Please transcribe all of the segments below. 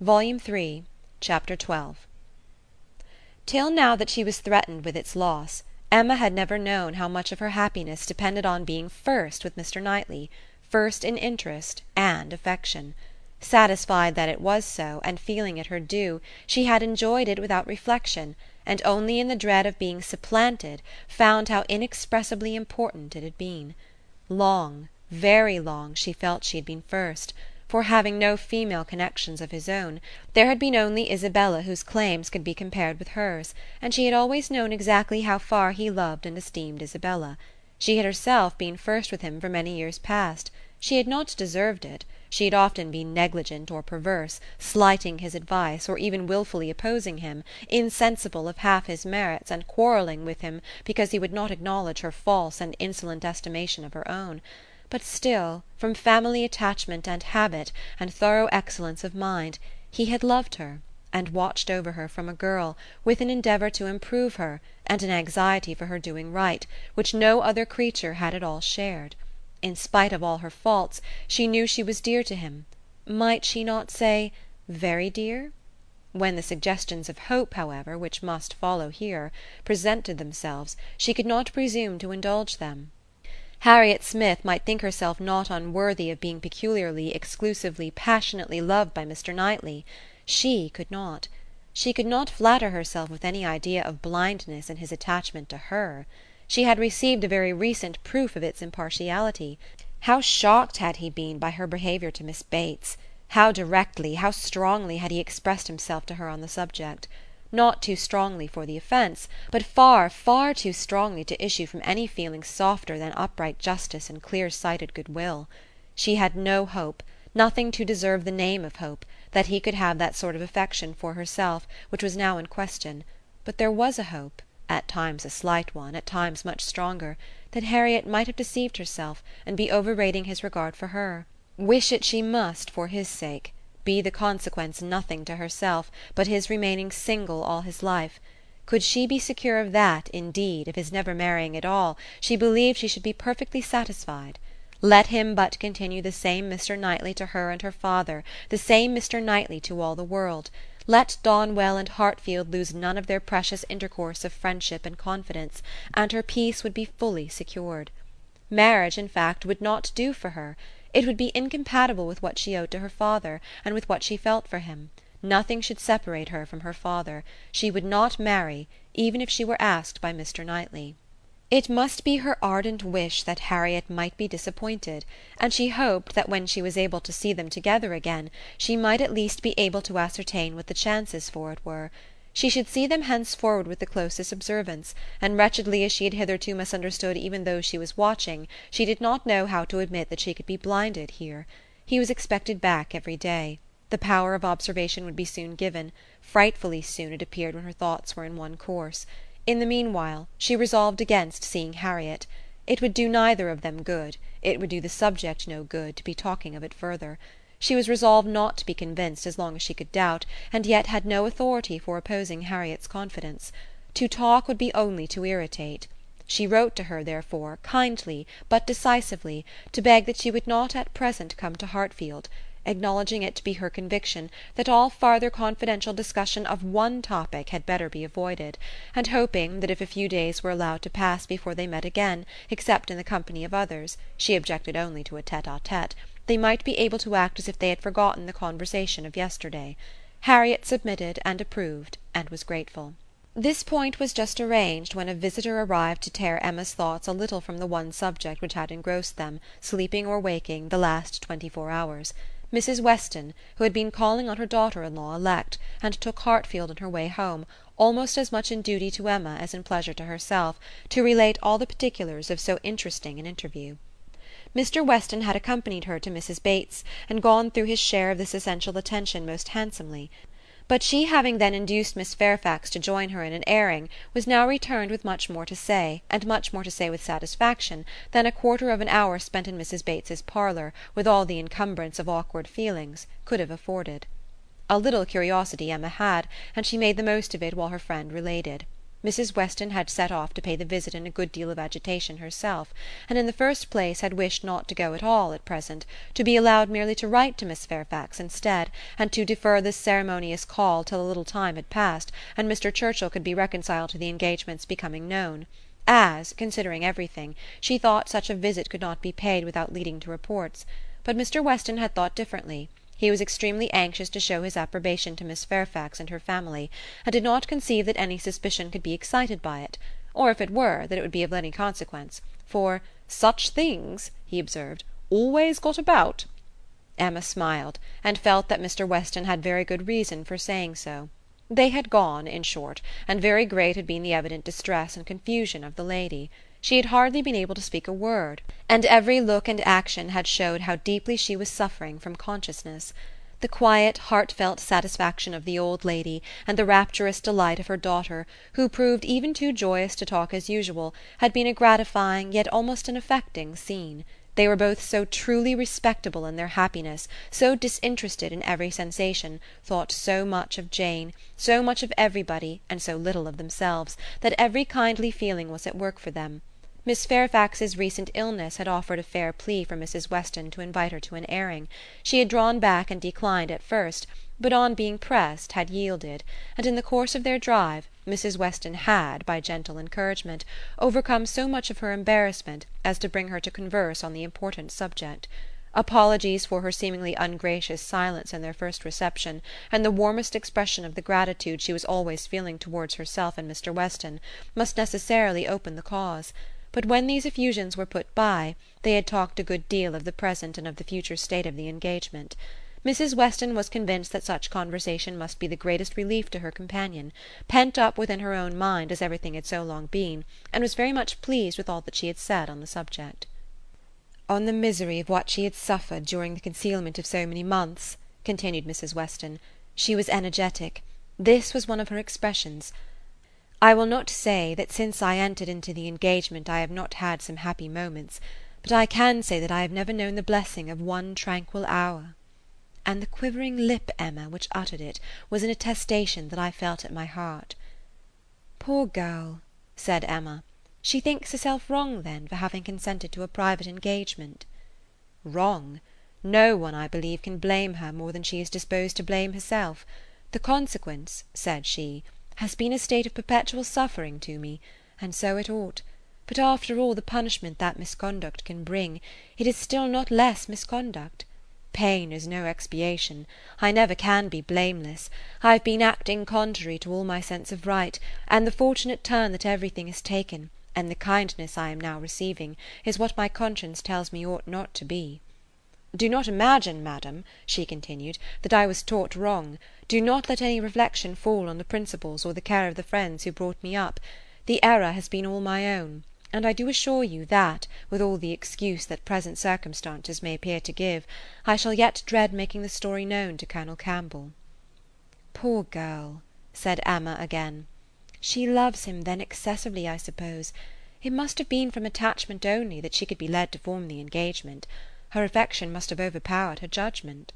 Volume Three, Chapter XII Till now that she was threatened with its loss Emma had never known how much of her happiness depended on being first with Mr. Knightley, first in interest and affection. Satisfied that it was so, and feeling it her due, she had enjoyed it without reflexion, and only in the dread of being supplanted found how inexpressibly important it had been. Long, very long, she felt she had been first for, having no female connexions of his own, there had been only Isabella whose claims could be compared with hers, and she had always known exactly how far he loved and esteemed Isabella. She had herself been first with him for many years past. She had not deserved it; she had often been negligent or perverse, slighting his advice, or even wilfully opposing him, insensible of half his merits and quarrelling with him because he would not acknowledge her false and insolent estimation of her own but still, from family attachment and habit, and thorough excellence of mind, he had loved her, and watched over her from a girl, with an endeavour to improve her, and an anxiety for her doing right, which no other creature had at all shared. In spite of all her faults, she knew she was dear to him might she not say very dear? When the suggestions of hope, however, which must follow here, presented themselves, she could not presume to indulge them. Harriet Smith might think herself not unworthy of being peculiarly, exclusively, passionately loved by Mr. Knightley. She could not. She could not flatter herself with any idea of blindness in his attachment to her. She had received a very recent proof of its impartiality. How shocked had he been by her behaviour to Miss Bates! How directly, how strongly had he expressed himself to her on the subject! Not too strongly for the offence, but far, far too strongly to issue from any feeling softer than upright justice and clear sighted goodwill. She had no hope, nothing to deserve the name of hope, that he could have that sort of affection for herself which was now in question; but there was a hope, at times a slight one, at times much stronger, that Harriet might have deceived herself and be overrating his regard for her. Wish it she must for his sake be the consequence nothing to herself but his remaining single all his life could she be secure of that, indeed, of his never marrying at all, she believed she should be perfectly satisfied. Let him but continue the same Mr. Knightley to her and her father, the same Mr. Knightley to all the world; let Donwell and Hartfield lose none of their precious intercourse of friendship and confidence, and her peace would be fully secured. Marriage, in fact, would not do for her it would be incompatible with what she owed to her father, and with what she felt for him. Nothing should separate her from her father. She would not marry, even if she were asked by Mr. Knightley. It must be her ardent wish that Harriet might be disappointed, and she hoped that when she was able to see them together again she might at least be able to ascertain what the chances for it were. She should see them henceforward with the closest observance, and wretchedly as she had hitherto misunderstood even those she was watching she did not know how to admit that she could be blinded here. He was expected back every day. The power of observation would be soon given; frightfully soon, it appeared when her thoughts were in one course. In the meanwhile she resolved against seeing Harriet. It would do neither of them good, it would do the subject no good, to be talking of it further. She was resolved not to be convinced as long as she could doubt, and yet had no authority for opposing Harriet's confidence. To talk would be only to irritate. She wrote to her, therefore, kindly, but decisively, to beg that she would not at present come to Hartfield, acknowledging it to be her conviction that all farther confidential discussion of one topic had better be avoided, and hoping that if a few days were allowed to pass before they met again, except in the company of others she objected only to a tete a tete they might be able to act as if they had forgotten the conversation of yesterday. Harriet submitted and approved, and was grateful. This point was just arranged when a visitor arrived to tear Emma's thoughts a little from the one subject which had engrossed them, sleeping or waking, the last twenty-four hours. Mrs. Weston, who had been calling on her daughter in law elect, and took Hartfield in her way home, almost as much in duty to Emma as in pleasure to herself, to relate all the particulars of so interesting an interview. Mr. Weston had accompanied her to Mrs. Bates's, and gone through his share of this essential attention most handsomely; but she having then induced Miss Fairfax to join her in an airing was now returned with much more to say, and much more to say with satisfaction, than a quarter of an hour spent in Mrs. Bates's parlour, with all the encumbrance of awkward feelings, could have afforded. A little curiosity Emma had, and she made the most of it while her friend related. Mrs. Weston had set off to pay the visit in a good deal of agitation herself, and in the first place had wished not to go at all at present, to be allowed merely to write to Miss Fairfax instead, and to defer this ceremonious call till a little time had passed, and Mr. Churchill could be reconciled to the engagement's becoming known; as, considering everything, she thought such a visit could not be paid without leading to reports; but Mr. Weston had thought differently he was extremely anxious to show his approbation to Miss Fairfax and her family, and did not conceive that any suspicion could be excited by it; or if it were, that it would be of any consequence, for "such things," he observed, "always got about." Emma smiled, and felt that Mr. Weston had very good reason for saying so. They had gone, in short, and very great had been the evident distress and confusion of the lady. She had hardly been able to speak a word, and every look and action had showed how deeply she was suffering from consciousness. The quiet heartfelt satisfaction of the old lady and the rapturous delight of her daughter, who proved even too joyous to talk as usual, had been a gratifying yet almost an affecting scene. They were both so truly respectable in their happiness, so disinterested in every sensation, thought so much of Jane, so much of everybody and so little of themselves, that every kindly feeling was at work for them. Miss Fairfax's recent illness had offered a fair plea for Mrs. Weston to invite her to an airing; she had drawn back and declined at first, but on being pressed had yielded, and in the course of their drive Mrs. Weston had, by gentle encouragement, overcome so much of her embarrassment as to bring her to converse on the important subject. Apologies for her seemingly ungracious silence in their first reception, and the warmest expression of the gratitude she was always feeling towards herself and Mr. Weston, must necessarily open the cause but when these effusions were put by, they had talked a good deal of the present and of the future state of the engagement. Mrs. Weston was convinced that such conversation must be the greatest relief to her companion, pent up within her own mind as everything had so long been, and was very much pleased with all that she had said on the subject. "On the misery of what she had suffered during the concealment of so many months," continued Mrs. Weston, "she was energetic. This was one of her expressions. I will not say that since I entered into the engagement I have not had some happy moments, but I can say that I have never known the blessing of one tranquil hour. And the quivering lip, Emma, which uttered it, was an attestation that I felt at my heart. Poor girl, said Emma, she thinks herself wrong, then, for having consented to a private engagement. Wrong! No one, I believe, can blame her more than she is disposed to blame herself. The consequence, said she, has been a state of perpetual suffering to me, and so it ought; but after all the punishment that misconduct can bring, it is still not less misconduct. Pain is no expiation. I never can be blameless. I have been acting contrary to all my sense of right, and the fortunate turn that everything has taken, and the kindness I am now receiving, is what my conscience tells me ought not to be. Do not imagine, madam," she continued, "that I was taught wrong. Do not let any reflection fall on the principles or the care of the friends who brought me up. The error has been all my own; and I do assure you that, with all the excuse that present circumstances may appear to give, I shall yet dread making the story known to Colonel Campbell." "Poor girl!" said Emma again. "She loves him, then, excessively, I suppose. It must have been from attachment only that she could be led to form the engagement. Her affection must have overpowered her judgment."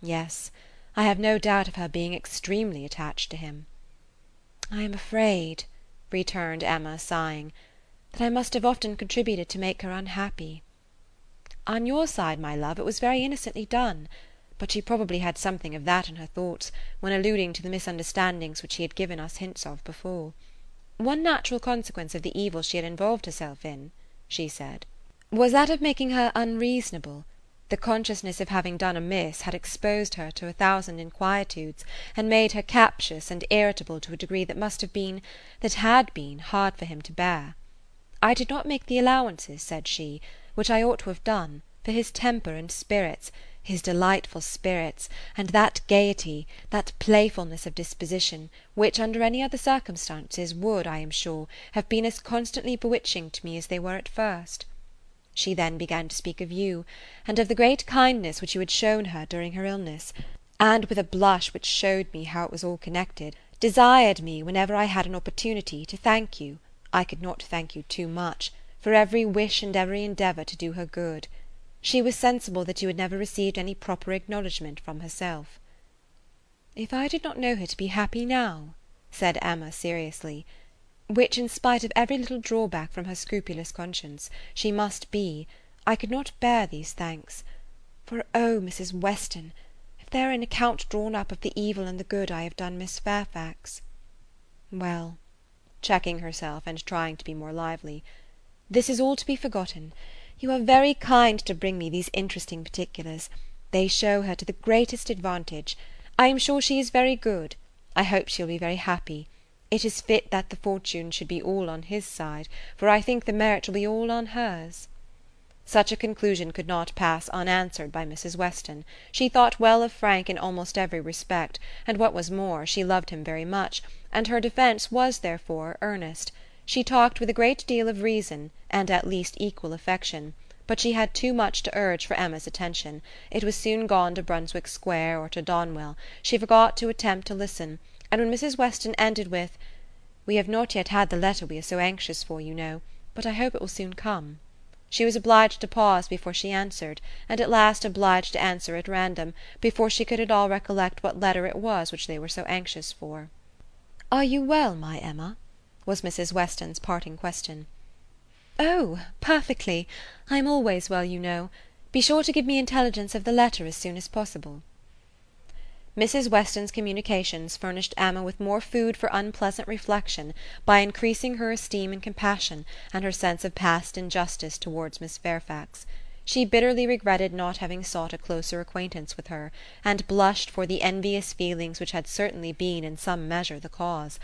"Yes, I have no doubt of her being extremely attached to him." "I am afraid," returned Emma, sighing, "that I must have often contributed to make her unhappy." "On your side, my love, it was very innocently done; but she probably had something of that in her thoughts when alluding to the misunderstandings which she had given us hints of before. One natural consequence of the evil she had involved herself in," she said was that of making her unreasonable. The consciousness of having done amiss had exposed her to a thousand inquietudes, and made her captious and irritable to a degree that must have been, that had been, hard for him to bear. I did not make the allowances, said she, which I ought to have done, for his temper and spirits, his delightful spirits, and that gaiety, that playfulness of disposition, which, under any other circumstances, would, I am sure, have been as constantly bewitching to me as they were at first. She then began to speak of you, and of the great kindness which you had shown her during her illness, and with a blush which showed me how it was all connected, desired me, whenever I had an opportunity, to thank you I could not thank you too much for every wish and every endeavour to do her good. She was sensible that you had never received any proper acknowledgment from herself. "If I did not know her to be happy now," said Emma seriously, which, in spite of every little drawback from her scrupulous conscience, she must be, I could not bear these thanks. For, oh, Mrs. Weston, if there were an account drawn up of the evil and the good I have done Miss Fairfax well," checking herself, and trying to be more lively, "this is all to be forgotten. You are very kind to bring me these interesting particulars. They show her to the greatest advantage. I am sure she is very good. I hope she will be very happy. It is fit that the fortune should be all on his side, for I think the merit will be all on hers." Such a conclusion could not pass unanswered by Mrs. Weston. She thought well of Frank in almost every respect, and what was more, she loved him very much, and her defence was, therefore, earnest. She talked with a great deal of reason, and at least equal affection; but she had too much to urge for Emma's attention; it was soon gone to Brunswick Square or to Donwell; she forgot to attempt to listen and when Mrs. Weston ended with "We have not yet had the letter we are so anxious for, you know, but I hope it will soon come," she was obliged to pause before she answered, and at last obliged to answer at random, before she could at all recollect what letter it was which they were so anxious for. "Are you well, my Emma?" was Mrs. Weston's parting question. "Oh, perfectly. I am always well, you know. Be sure to give me intelligence of the letter as soon as possible." Mrs. Weston's communications furnished Emma with more food for unpleasant reflection by increasing her esteem and compassion, and her sense of past injustice towards Miss Fairfax. She bitterly regretted not having sought a closer acquaintance with her, and blushed for the envious feelings which had certainly been in some measure the cause.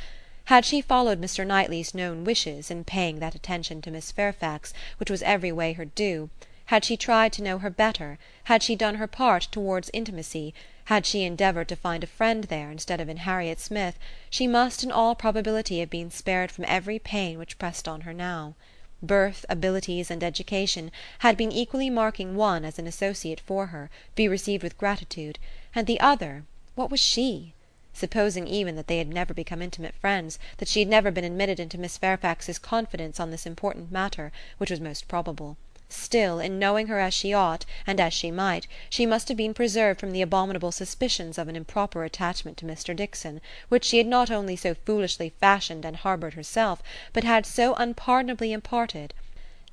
Had she followed Mr. Knightley's known wishes in paying that attention to Miss Fairfax which was every way her due, had she tried to know her better, had she done her part towards intimacy, had she endeavoured to find a friend there instead of in Harriet Smith, she must in all probability have been spared from every pain which pressed on her now. Birth, abilities, and education had been equally marking one as an associate for her, to be received with gratitude, and the other, what was she? Supposing even that they had never become intimate friends, that she had never been admitted into Miss Fairfax's confidence on this important matter, which was most probable still, in knowing her as she ought, and as she might, she must have been preserved from the abominable suspicions of an improper attachment to Mr. Dixon, which she had not only so foolishly fashioned and harboured herself, but had so unpardonably imparted;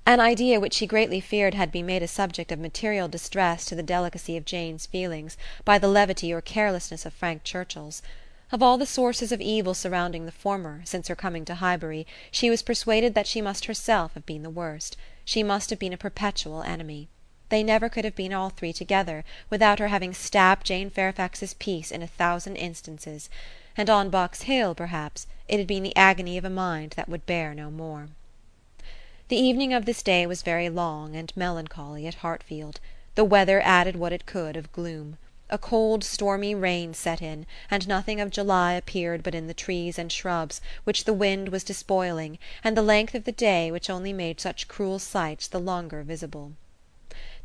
an idea which she greatly feared had been made a subject of material distress to the delicacy of Jane's feelings by the levity or carelessness of Frank Churchill's. Of all the sources of evil surrounding the former, since her coming to Highbury, she was persuaded that she must herself have been the worst she must have been a perpetual enemy. They never could have been all three together without her having stabbed Jane Fairfax's peace in a thousand instances; and on Box Hill, perhaps, it had been the agony of a mind that would bear no more. The evening of this day was very long and melancholy at Hartfield. The weather added what it could of gloom. A cold stormy rain set in, and nothing of July appeared but in the trees and shrubs, which the wind was despoiling, and the length of the day which only made such cruel sights the longer visible.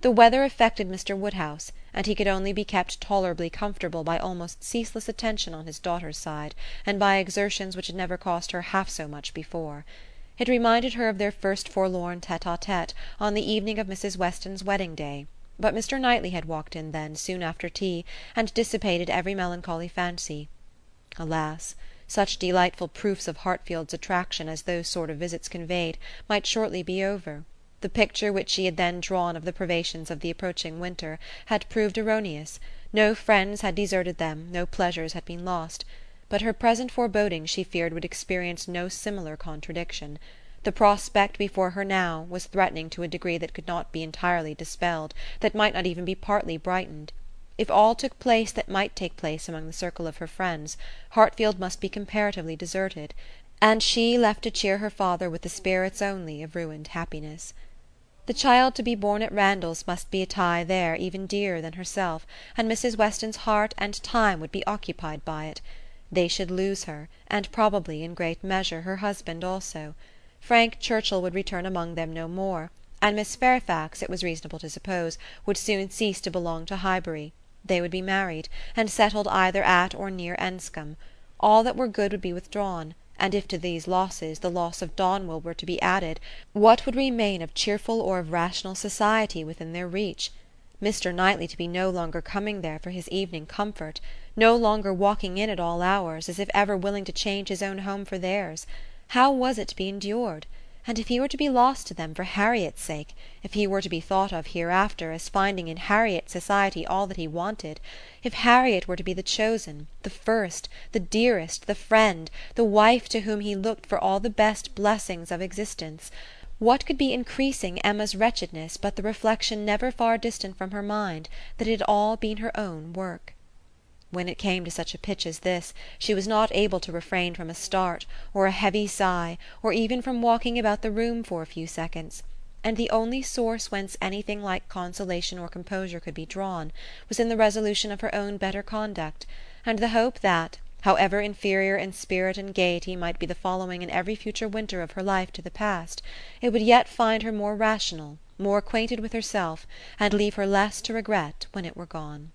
The weather affected Mr. Woodhouse, and he could only be kept tolerably comfortable by almost ceaseless attention on his daughter's side, and by exertions which had never cost her half so much before. It reminded her of their first forlorn tete a tete on the evening of Mrs. Weston's wedding day but Mr. Knightley had walked in then, soon after tea, and dissipated every melancholy fancy. Alas! such delightful proofs of Hartfield's attraction as those sort of visits conveyed might shortly be over. The picture which she had then drawn of the privations of the approaching winter had proved erroneous; no friends had deserted them, no pleasures had been lost; but her present forebodings she feared would experience no similar contradiction. The prospect before her now was threatening to a degree that could not be entirely dispelled, that might not even be partly brightened. If all took place that might take place among the circle of her friends, Hartfield must be comparatively deserted, and she left to cheer her father with the spirits only of ruined happiness. The child to be born at Randalls must be a tie there even dearer than herself, and Mrs. Weston's heart and time would be occupied by it. They should lose her, and probably, in great measure, her husband also. Frank Churchill would return among them no more, and Miss Fairfax, it was reasonable to suppose, would soon cease to belong to Highbury; they would be married, and settled either at or near Enscombe; all that were good would be withdrawn, and if to these losses the loss of Donwell were to be added, what would remain of cheerful or of rational society within their reach? Mr. Knightley to be no longer coming there for his evening comfort, no longer walking in at all hours, as if ever willing to change his own home for theirs! How was it to be endured? And if he were to be lost to them for Harriet's sake if he were to be thought of hereafter as finding in Harriet's society all that he wanted if Harriet were to be the chosen, the first, the dearest, the friend, the wife to whom he looked for all the best blessings of existence what could be increasing Emma's wretchedness but the reflexion never far distant from her mind that it had all been her own work? When it came to such a pitch as this she was not able to refrain from a start, or a heavy sigh, or even from walking about the room for a few seconds; and the only source whence anything like consolation or composure could be drawn was in the resolution of her own better conduct, and the hope that, however inferior in spirit and gaiety might be the following in every future winter of her life to the past, it would yet find her more rational, more acquainted with herself, and leave her less to regret when it were gone.